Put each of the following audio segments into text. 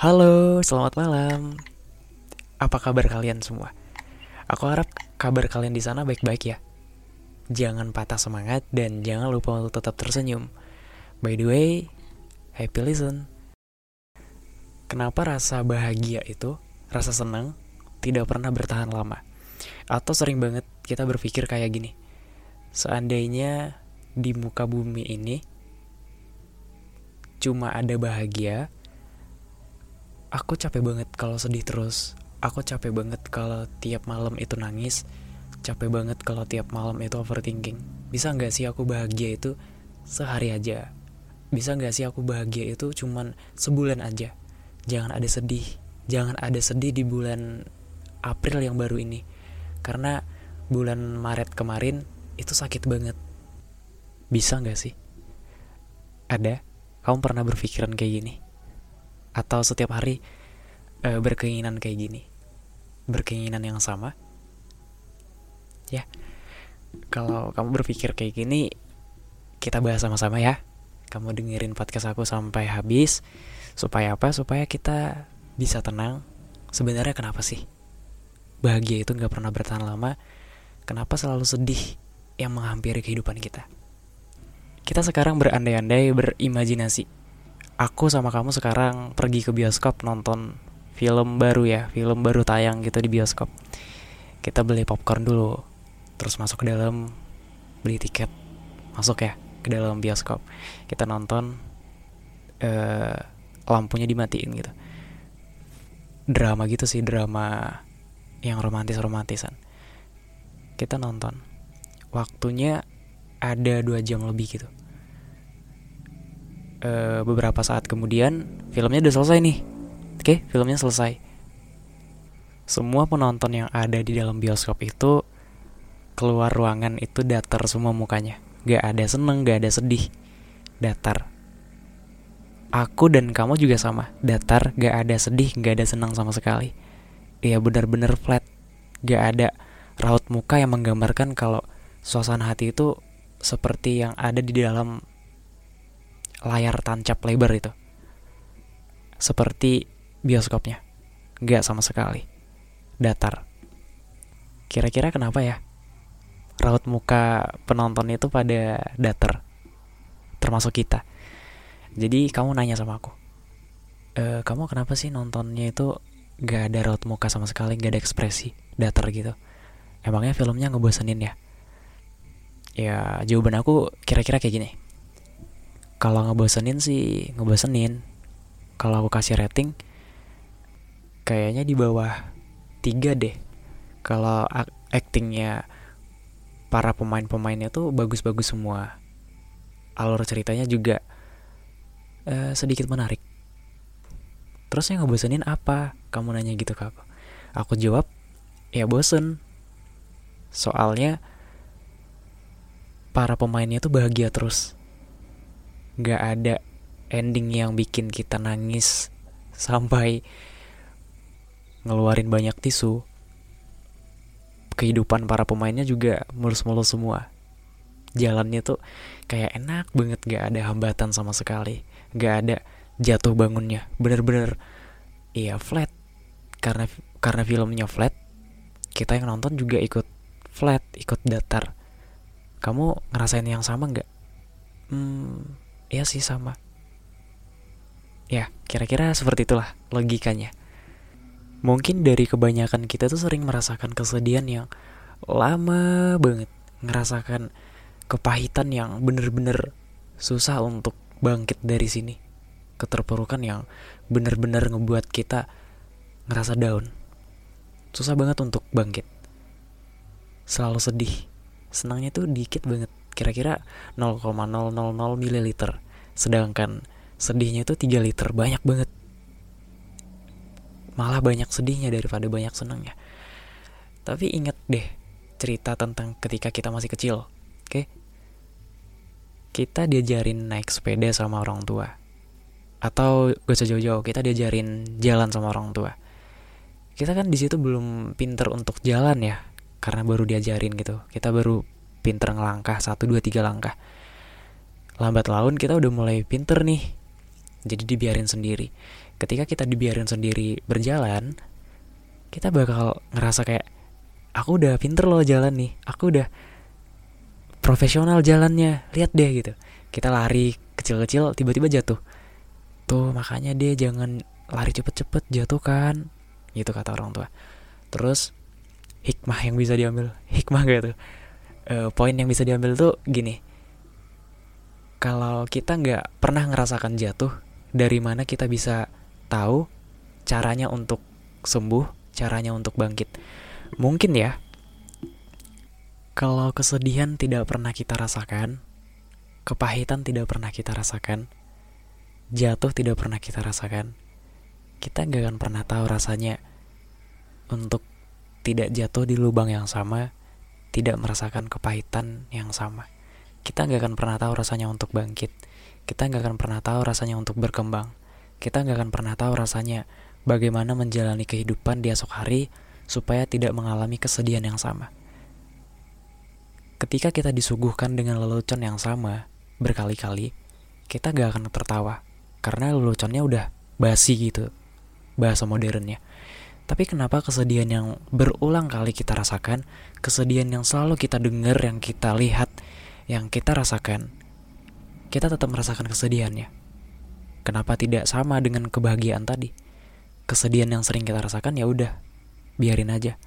Halo, selamat malam. Apa kabar kalian semua? Aku harap kabar kalian di sana baik-baik ya. Jangan patah semangat dan jangan lupa untuk tetap tersenyum. By the way, happy listen. Kenapa rasa bahagia itu, rasa senang, tidak pernah bertahan lama? Atau sering banget kita berpikir kayak gini. Seandainya di muka bumi ini cuma ada bahagia, aku capek banget kalau sedih terus. Aku capek banget kalau tiap malam itu nangis. Capek banget kalau tiap malam itu overthinking. Bisa nggak sih aku bahagia itu sehari aja? Bisa nggak sih aku bahagia itu cuman sebulan aja? Jangan ada sedih. Jangan ada sedih di bulan April yang baru ini. Karena bulan Maret kemarin itu sakit banget. Bisa nggak sih? Ada? Kamu pernah berpikiran kayak gini? Atau setiap hari uh, berkeinginan kayak gini berkeinginan yang sama ya. Kalau kamu berpikir kayak gini kita bahas sama-sama ya. Kamu dengerin podcast aku sampai habis. Supaya apa? Supaya kita bisa tenang. Sebenarnya kenapa sih? Bahagia itu nggak pernah bertahan lama. Kenapa selalu sedih yang menghampiri kehidupan kita? Kita sekarang berandai-andai berimajinasi aku sama kamu sekarang pergi ke bioskop nonton film baru ya, film baru tayang gitu di bioskop. Kita beli popcorn dulu, terus masuk ke dalam beli tiket, masuk ya ke dalam bioskop. Kita nonton, uh, lampunya dimatiin gitu. Drama gitu sih, drama yang romantis-romantisan. Kita nonton, waktunya ada dua jam lebih gitu uh, beberapa saat kemudian filmnya udah selesai nih. Oke filmnya selesai. Semua penonton yang ada di dalam bioskop itu keluar ruangan itu datar semua mukanya. Gak ada seneng gak ada sedih. Datar. Aku dan kamu juga sama. Datar gak ada sedih gak ada senang sama sekali. Iya benar-benar flat. Gak ada raut muka yang menggambarkan kalau suasana hati itu seperti yang ada di dalam layar tancap lebar itu. Seperti bioskopnya. Gak sama sekali. Datar. Kira-kira kenapa ya? Raut muka penonton itu pada datar. Termasuk kita. Jadi kamu nanya sama aku. E, kamu kenapa sih nontonnya itu gak ada raut muka sama sekali, gak ada ekspresi, datar gitu. Emangnya filmnya ngebosenin ya? Ya jawaban aku kira-kira kayak gini kalau ngebosenin sih ngebosenin. Kalau aku kasih rating kayaknya di bawah tiga deh. Kalau actingnya para pemain-pemainnya tuh bagus-bagus semua. Alur ceritanya juga uh, sedikit menarik. Terus yang ngebosenin apa? Kamu nanya gitu ke aku aku jawab ya bosen. Soalnya para pemainnya tuh bahagia terus nggak ada ending yang bikin kita nangis sampai ngeluarin banyak tisu. Kehidupan para pemainnya juga mulus-mulus semua. Jalannya tuh kayak enak banget gak ada hambatan sama sekali. Gak ada jatuh bangunnya. Bener-bener iya flat. Karena karena filmnya flat kita yang nonton juga ikut flat ikut datar. Kamu ngerasain yang sama nggak? Hmm, Iya sih sama. Ya, kira-kira seperti itulah logikanya. Mungkin dari kebanyakan kita tuh sering merasakan kesedihan yang lama banget. Ngerasakan kepahitan yang bener-bener susah untuk bangkit dari sini. Keterpurukan yang bener-bener ngebuat kita ngerasa down. Susah banget untuk bangkit. Selalu sedih. Senangnya tuh dikit banget kira-kira 0,000 ml sedangkan sedihnya itu 3 liter. Banyak banget. Malah banyak sedihnya daripada banyak senangnya. Tapi inget deh cerita tentang ketika kita masih kecil oke? Kita diajarin naik sepeda sama orang tua. Atau gak usah jauh-jauh kita diajarin jalan sama orang tua. Kita kan di situ belum pinter untuk jalan ya karena baru diajarin gitu. Kita baru pinter ngelangkah satu dua tiga langkah. Lambat laun kita udah mulai pinter nih jadi dibiarin sendiri. Ketika kita dibiarin sendiri berjalan kita bakal ngerasa kayak aku udah pinter loh jalan nih aku udah profesional jalannya lihat deh gitu. Kita lari kecil-kecil tiba-tiba jatuh. Tuh makanya dia jangan lari cepet-cepet jatuh kan gitu kata orang tua. Terus hikmah yang bisa diambil hikmah gitu e, poin yang bisa diambil tuh gini kalau kita nggak pernah ngerasakan jatuh dari mana kita bisa tahu caranya untuk sembuh, caranya untuk bangkit. Mungkin ya, kalau kesedihan tidak pernah kita rasakan, kepahitan tidak pernah kita rasakan, jatuh tidak pernah kita rasakan, kita nggak akan pernah tahu rasanya untuk tidak jatuh di lubang yang sama, tidak merasakan kepahitan yang sama. Kita nggak akan pernah tahu rasanya untuk bangkit kita nggak akan pernah tahu rasanya untuk berkembang. Kita nggak akan pernah tahu rasanya bagaimana menjalani kehidupan di esok hari supaya tidak mengalami kesedihan yang sama. Ketika kita disuguhkan dengan lelucon yang sama berkali-kali, kita gak akan tertawa karena leluconnya udah basi gitu bahasa modernnya. Tapi kenapa kesedihan yang berulang kali kita rasakan, kesedihan yang selalu kita dengar, yang kita lihat, yang kita rasakan, kita tetap merasakan kesedihannya. Kenapa tidak sama dengan kebahagiaan tadi? Kesedihan yang sering kita rasakan ya udah, biarin aja.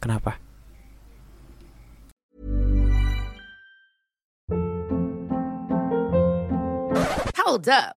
Kenapa? Hold up.